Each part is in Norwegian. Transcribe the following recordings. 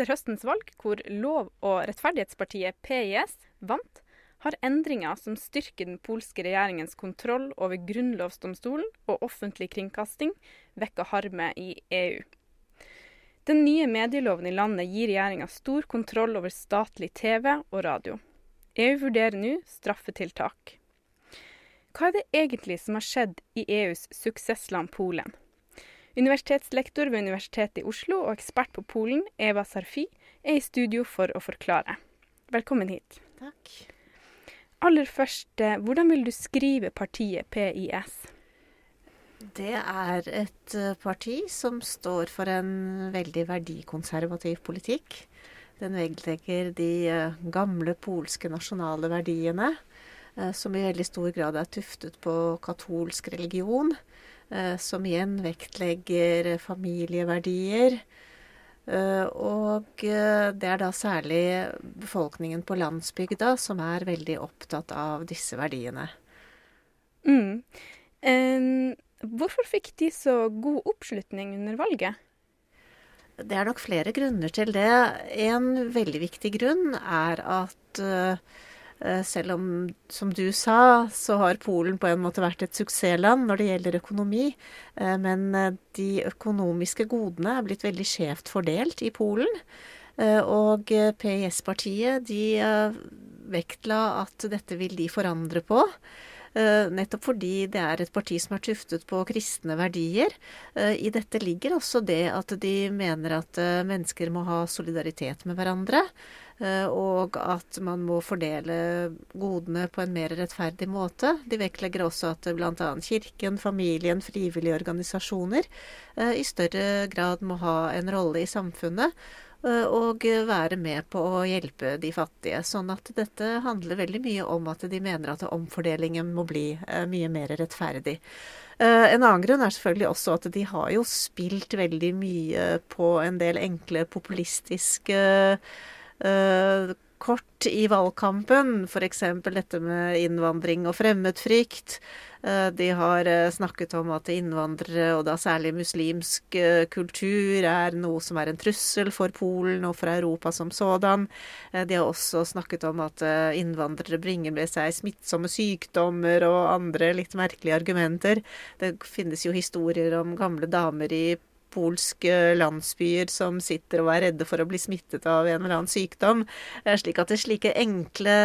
Etter høstens valg, hvor Lov- og rettferdighetspartiet PIS vant, har endringer som styrker den polske regjeringens kontroll over grunnlovsdomstolen og offentlig kringkasting, vekket harme i EU. Den nye medieloven i landet gir regjeringa stor kontroll over statlig TV og radio. EU vurderer nå straffetiltak. Hva er det egentlig som har skjedd i EUs suksessland Polen? Universitetslektor ved Universitetet i Oslo og ekspert på Polen, Eva Sarfi, er i studio for å forklare. Velkommen hit. Takk. Aller først, eh, hvordan vil du skrive partiet PIS? Det er et eh, parti som står for en veldig verdikonservativ politikk. Den vektlegger de eh, gamle polske nasjonale verdiene, som i veldig stor grad er tuftet på katolsk religion. Som igjen vektlegger familieverdier Eh, og eh, det er da særlig befolkningen på landsbygda som er veldig opptatt av disse verdiene. Mm. Um, hvorfor fikk de så god oppslutning under valget? Det er nok flere grunner til det. En veldig viktig grunn er at uh, Eh, selv om, som du sa, så har Polen på en måte vært et suksessland når det gjelder økonomi. Eh, men eh, de økonomiske godene er blitt veldig skjevt fordelt i Polen. Og PIS-partiet de vektla at dette vil de forandre på. Nettopp fordi det er et parti som er tuftet på kristne verdier. I dette ligger også det at de mener at mennesker må ha solidaritet med hverandre. Eh, og at man må fordele godene på en mer rettferdig måte. De vektlegger også at bl.a. kirken, familien, frivillige organisasjoner eh, i større grad må ha en rolle i samfunnet eh, og være med på å hjelpe de fattige. Sånn at dette handler veldig mye om at de mener at omfordelingen må bli mye mer rettferdig. En annen grunn er selvfølgelig også at de har jo spilt veldig mye på en del enkle populistiske kort i valgkampen, f.eks. dette med innvandring og fremmedfrykt. Uh, de har uh, snakket om at innvandrere, og da særlig muslimsk kultur, er noe som er en trussel for Polen og for Europa som sådan. de har også snakket om at innvandrere bringer med seg smittsomme sykdommer og andre litt merkelige argumenter. Det finnes jo historier om gamle damer i polske landsbyer som sitter og er redde for å bli smittet av en eller annen sykdom. Slik at slike enkle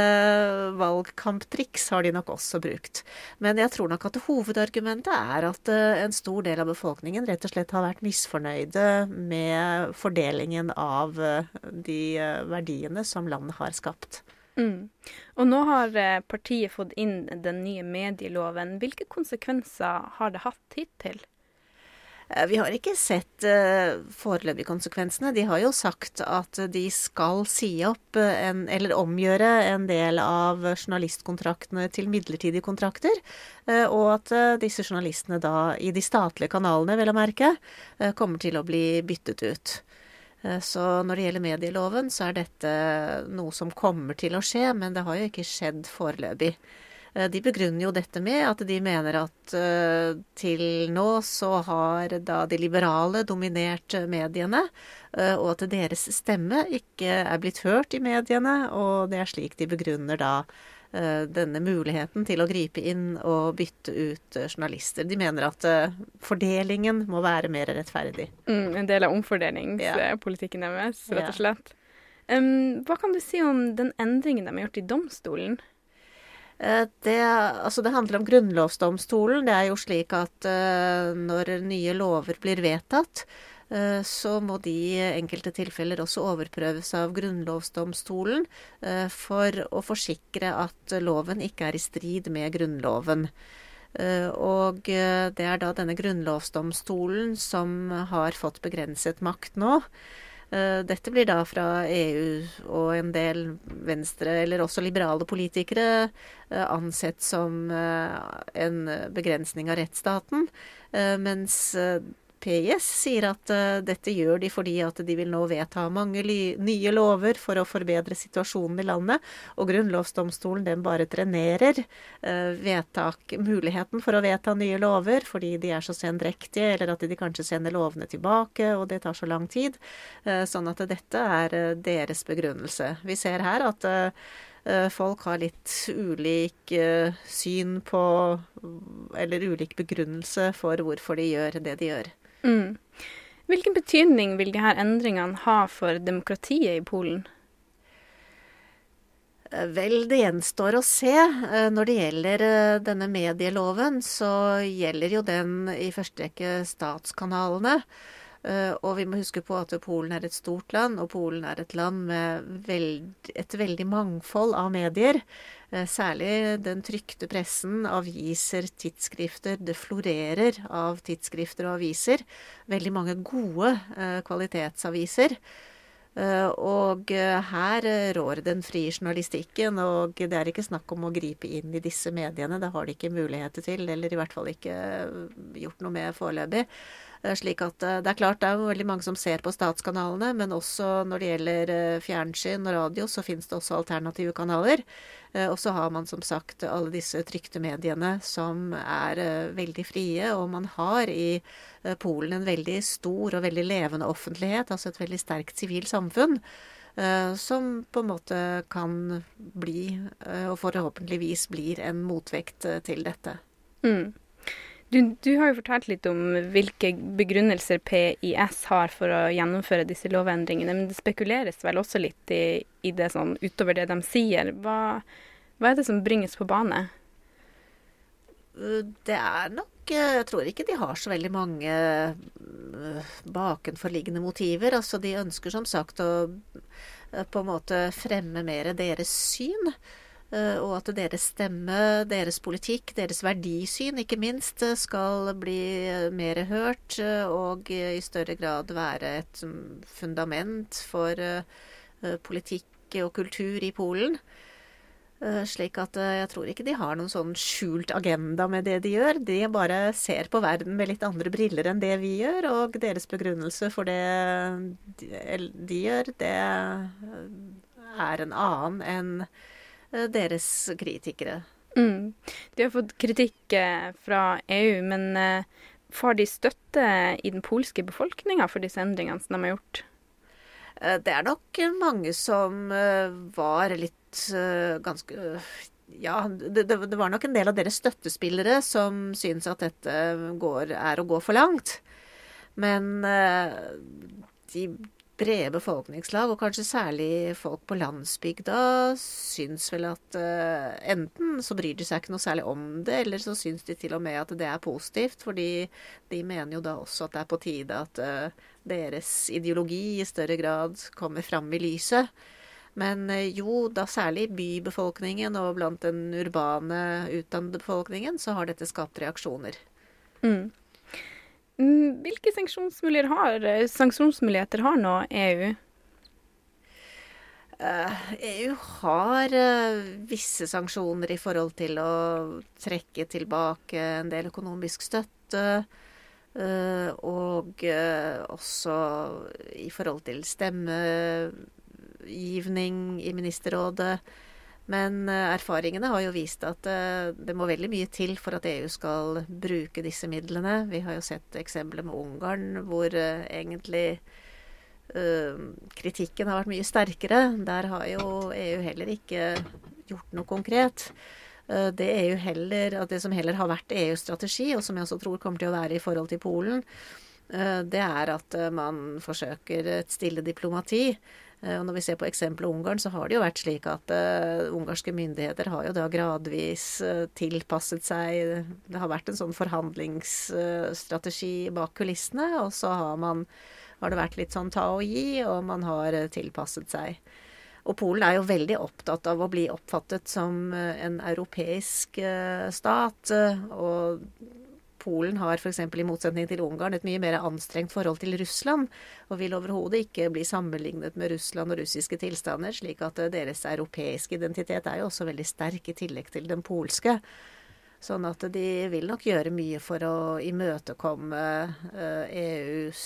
valgkamptriks har de nok også brukt. Men jeg tror nok at hovedargumentet er at eh, en stor del av befolkningen rett og slett har vært misfornøyde med fordelingen av eh, de eh, verdiene som landet har skapt. Mm. Og nå har partiet fått inn den nye medieloven. Hvilke konsekvenser har det hatt hittil? Eh, vi har ikke sett foreløpige foreløpig konsekvensene. De har jo sagt at de skal si opp uh, en, eller omgjøre en del av journalistkontraktene til midlertidige kontrakter. Og at disse journalistene da, i de statlige kanalene, vel å merke, kommer til å bli byttet ut. Så når det gjelder medieloven, så er dette noe som kommer til å skje, men det har jo ikke skjedd foreløpig. Eh, de begrunner jo dette med at de mener at uh, til nå så har da de liberale dominert mediene, uh, og at deres stemme ikke er blitt hørt i mediene, og det er slik de begrunner da denne muligheten til å gripe inn og bytte ut journalister. De mener at fordelingen må være mer rettferdig. Mm, en del av omfordelingspolitikken deres, rett og slett. Um, hva kan du si om den endringen de har gjort i domstolen? Eh, det, altså det, handler om grunnlovsdomstolen. Det er jo slik at uh, når nye lover blir vedtatt, uh, så må de i enkelte tilfeller også overprøves av grunnlovsdomstolen for å forsikre at loven ikke er i strid med Grunnloven. Og det er da denne grunnlovsdomstolen som har fått begrenset makt nå. Eh, dette blir da fra EU og en del venstre, eller også liberale politikere, eh, ansett som eh, en begrensning av rettsstaten. Mens PIS sier at uh, dette gjør de fordi at de vil nå vedta mange nye lover for å forbedre situasjonen i landet. Og grunnlovsdomstolen den bare trenerer uh, vedtak, muligheten for å vedta nye lover fordi de er så sendrektige, eller at de kanskje sender lovene tilbake, og det tar så lang tid. Uh, sånn at dette er deres begrunnelse. Vi ser her at Eh, folk har litt ulik eh, syn på Eller ulik begrunnelse for hvorfor de gjør det de gjør. Mm. Hvilken betydning vil disse endringene ha for demokratiet i Polen? Eh, vel, det gjenstår å se. Når det gjelder denne medieloven, så gjelder jo den i første rekke statskanalene. Eh, og vi må huske på at Polen er et stort land, og Polen er et land med veld, et veldig mangfold av medier. Eh, særlig den trykte pressen, aviser, tidsskrifter. Det florerer av tidsskrifter og aviser. Veldig mange gode eh, kvalitetsaviser. Og her rår den frie journalistikken, og det er ikke snakk om å gripe inn i disse mediene. Det har de ikke muligheter til, eller i hvert fall ikke gjort noe med foreløpig. Eh, slik at eh, det er klart det er veldig mange som ser på statskanalene, men også når det gjelder eh, fjernsyn og radio, så finnes det også alternative kanaler. Og så har man som sagt alle disse trykte mediene som er veldig frie, og man har i Polen en veldig stor og veldig levende offentlighet, altså et veldig sterkt sivilt samfunn. Som på en måte kan bli, og forhåpentligvis blir, en motvekt til dette. Mm. Du, du, har jo fortalt litt om hvilke begrunnelser PIS har for å gjennomføre disse lovendringene, men det spekuleres vel også litt i, i det sånn utover det de sier. Hva, hva, er det som bringes på bane? Det er nok Jeg tror ikke de har så veldig mange øh, bakenforliggende motiver. Altså, de ønsker som sagt å på en måte fremme mer deres syn. Eh, og at deres stemme, deres politikk, deres verdisyn ikke minst, eh, skal bli eh, mer hørt og i større grad være et mm, fundament for politikk og kultur i Polen. Slik at jeg tror ikke de har noen sånn skjult agenda med det de gjør. De bare ser på verden med litt andre briller enn det vi gjør, og deres begrunnelse for det de gjør, det er en annen enn deres kritikere. Mm. De har fått kritikk eh, fra EU, men eh, får de støtte i den polske befolkninga for disse endringene som de har gjort? Det er nok mange som var litt ganske ja, det, det, var nok en del av deres støttespillere som syns at dette går, er å gå for langt. Men de brede befolkningslag, og kanskje særlig folk på landsbygda, syns vel at uh, enten så bryr de seg ikke noe særlig om det, eller så syns de til og med at det er positivt, fordi de mener jo da også at det er på tide at uh, deres ideologi i større grad kommer fram i lyset. Men uh, jo, da særlig bybefolkningen og blant den urbane, utdannede befolkningen, så har dette skapt reaksjoner. Mm. Mm, hvilke sanksjonsmuligheter har, eh, sanksjonsmuligheter har nå EU? Uh, eh, EU har uh, visse sanksjoner i forhold til å trekke tilbake en del økonomisk støtte. Uh, og også i forhold til stemmegivning i ministerrådet. Men eh, erfaringene har jo vist at eh, det må veldig mye til for at EU skal bruke disse midlene. Vi har jo sett eksempler med Ungarn hvor eh, egentlig kritikken har vært mye sterkere. Der har jo EU heller ikke gjort noe konkret. Det, EU heller, det som heller har vært EUs strategi, og som jeg også tror kommer til å være i forhold til Polen, det er at man forsøker et stille diplomati. Eh, og når vi ser på eksempelet Ungarn, så har det jo vært slik at uh, ungarske myndigheter har jo da gradvis uh, tilpasset seg Det har vært en sånn forhandlingsstrategi uh, bak kulissene, og så har, man, har det vært litt sånn ta og gi, og man har tilpasset seg. Og Polen er jo veldig opptatt av å bli oppfattet som en europeisk stat. og Polen har f.eks. i motsetning til Ungarn et mye mer anstrengt forhold til Russland, og vil overhodet ikke bli sammenlignet med Russland og russiske tilstander, slik at eh, deres europeiske identitet er jo også veldig sterk i tillegg til den polske. Sånn at de vil nok gjøre mye for å imøtekomme EUs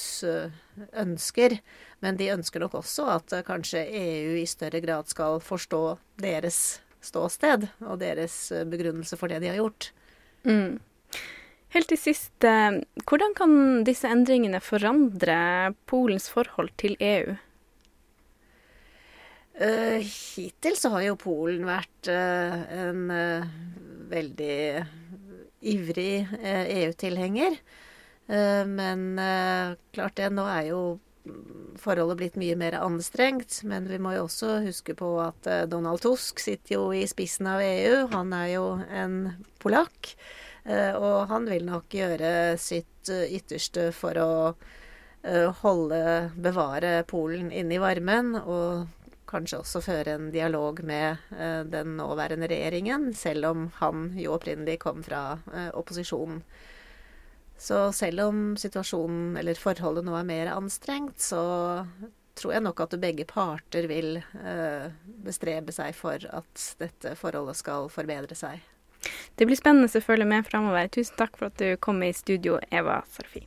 ønsker. Men de ønsker nok også at kanskje EU i større grad skal forstå deres ståsted og deres begrunnelse for det de har gjort. Mm. Helt til sist, hvordan kan disse endringene forandre Polens forhold til EU? Uh, hittil så har jo Polen vært uh, en uh, veldig ivrig EU-tilhenger. men klart det, nå er jo forholdet blitt mye mer anstrengt. Men vi må jo også huske på at Donald Tusk sitter jo i spissen av EU. Han er jo en polakk. Og han vil nok gjøre sitt ytterste for å holde, bevare Polen inne i varmen. og kanskje også føre en dialog med eh, den nåværende regjeringen, selv om han jo opprinnelig kom fra eh, opposisjonen. Så selv om situasjonen eller forholdet nå er mer anstrengt, så tror jeg nok at begge parter vil eh, bestrebe seg for at dette forholdet skal forbedre seg. Det blir spennende å følge med framover. Tusen takk for at du kom i studio, Eva Sarfi.